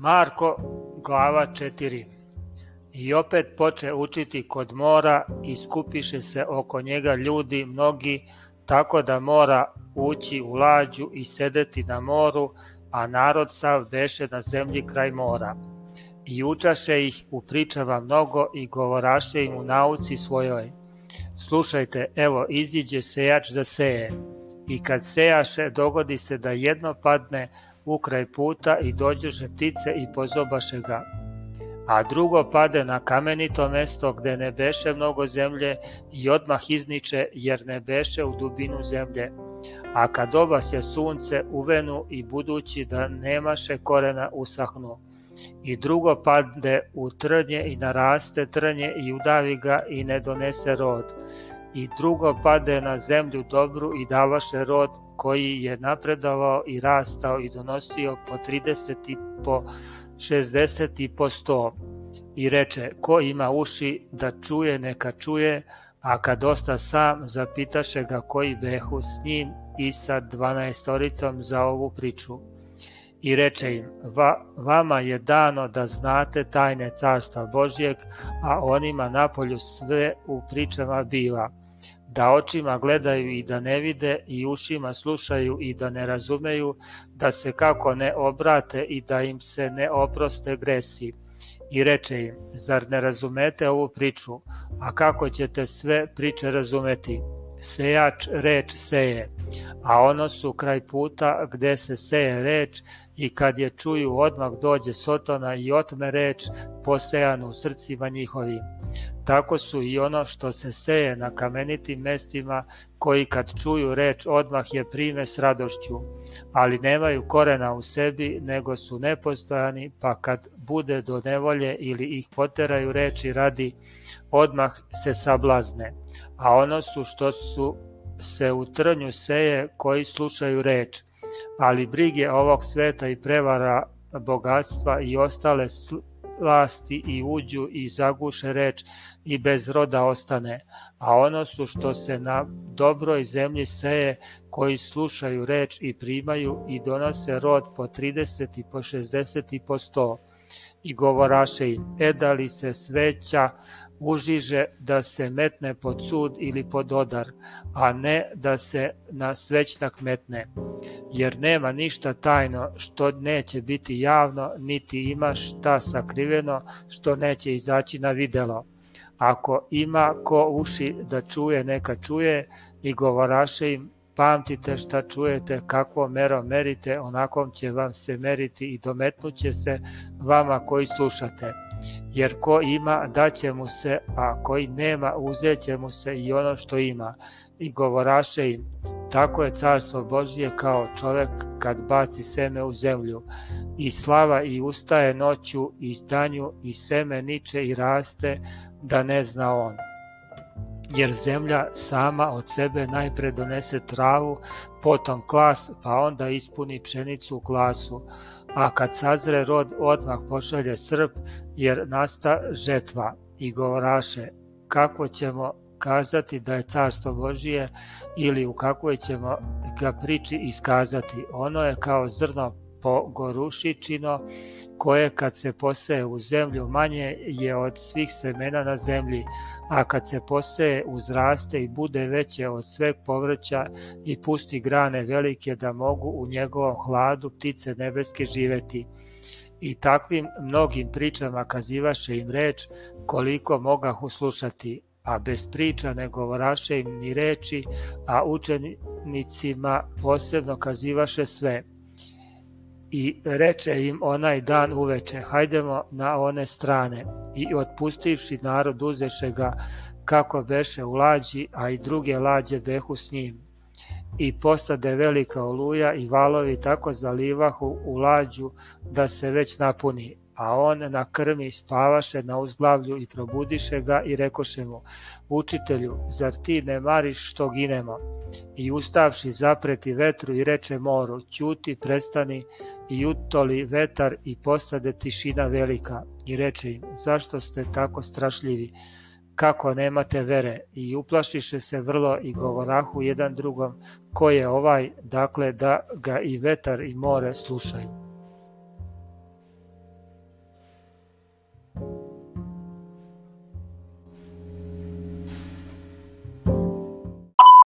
Marko, glava četiri. I opet poče učiti kod mora i skupiše se oko njega ljudi mnogi, tako da mora ući u lađu i sedeti na moru, a narod sav beše na zemlji kraj mora. I učaše ih u pričava mnogo i govoraše im u nauci svojoj. Slušajte, evo iziđe sejač da seje. I kad sejaše, dogodi se da jedno padne, ukraj puta i dođoše ptice i pozobaše ga. A drugo pade na kamenito mesto gde ne beše mnogo zemlje i odmah izniče jer ne beše u dubinu zemlje. A kad oba se sunce uvenu i budući da nemaše korena usahnu. I drugo pade u trnje i naraste trnje i udavi ga i ne donese rod i drugo pade na zemlju dobru i davaše rod koji je napredovao i rastao i donosio po 30 i po 60 i po 100. I reče, ko ima uši da čuje, neka čuje, a kad osta sam, zapitaše ga koji behu s njim i sa 12 dvanaestoricom za ovu priču. I reče im, Va, vama je dano da znate tajne carstva Božijeg a onima napolju sve u pričama biva da očima gledaju i da ne vide i ušima slušaju i da ne razumeju da se kako ne obrate i da im se ne oproste греси. I reče im, zar ne razumete ovu priču, a kako ćete sve priče razumeti? Sejač reč seje, a ono su kraj puta gde se seje reč i kad je čuju odmah dođe Sotona i otme reč posejanu u srcima njihovim tako su i оно što se seje na kamenitim mestima koji kad čuju reč odmah je prime s radošću, ali немају корена у себи, него су непостојани, па кад буде до невоље или их потерају речи ради, одмах се саблазне, а оно су што су se у трњу сеје који слушају реч, ali brige ovog sveta i prevara bogatstva i ostale sl vlasti i uđu i zaguše reč i bez roda ostane. A ono su što se na dobroj zemlji seje, koji slušaju reč i primaju i donose rod po 30 i po 60 i po 100. I govoraše im, e da li se sveća užiže da se metne pod sud ili pod odar, a ne da se na svećnak metne. Jer nema ništa tajno što neće biti javno, niti ima šta sakriveno što neće izaći na videlo. Ako ima ko uši da čuje, neka čuje i govoraše im, pamtite šta čujete, kakvo mero merite, onakom će vam se meriti i dometnuće se vama koji slušate jer ko ima daće mu se, a koji nema uzeće mu se i ono što ima. I govoraše im, tako je carstvo Božije kao čovek kad baci seme u zemlju. I slava i ustaje noću i danju i seme niče i raste da ne zna on jer zemlja sama od sebe najpre donese travu, potom klas, pa onda ispuni pšenicu u klasu, a kad sazre rod odmah pošalje srp, jer nasta žetva i govoraše, kako ćemo kazati da je carstvo Božije ili u kakvoj ćemo ga priči iskazati. Ono je kao zrno gorušičino, koje kad se poseje u zemlju manje je od svih semena na zemlji, a kad se poseje uzraste i bude veće od sveg povrća i pusti grane velike da mogu u njegovom hladu ptice nebeske živeti. I takvim mnogim pričama kazivaše im reč koliko mogahu uslušati, a bez priča ne govoraše im ni reči, a učenicima posebno kazivaše sve. I reče im onaj dan uveče, hajdemo na one strane. I otpustivši narod uzeše ga kako beše u lađi, a i druge lađe behu s njim. I postade velika oluja i valovi tako zalivahu u lađu da se već napuni a on krmi spavaše na uzglavlju i probudiše ga i rekoše mu, učitelju, zar ti ne mariš što ginemo? I ustavši zapreti vetru i reče moru, ćuti, prestani, i utoli vetar i postade tišina velika. I reče im, zašto ste tako strašljivi? kako nemate vere i uplašiše se vrlo i govorahu jedan drugom ko je ovaj dakle da ga i vetar i more slušaju.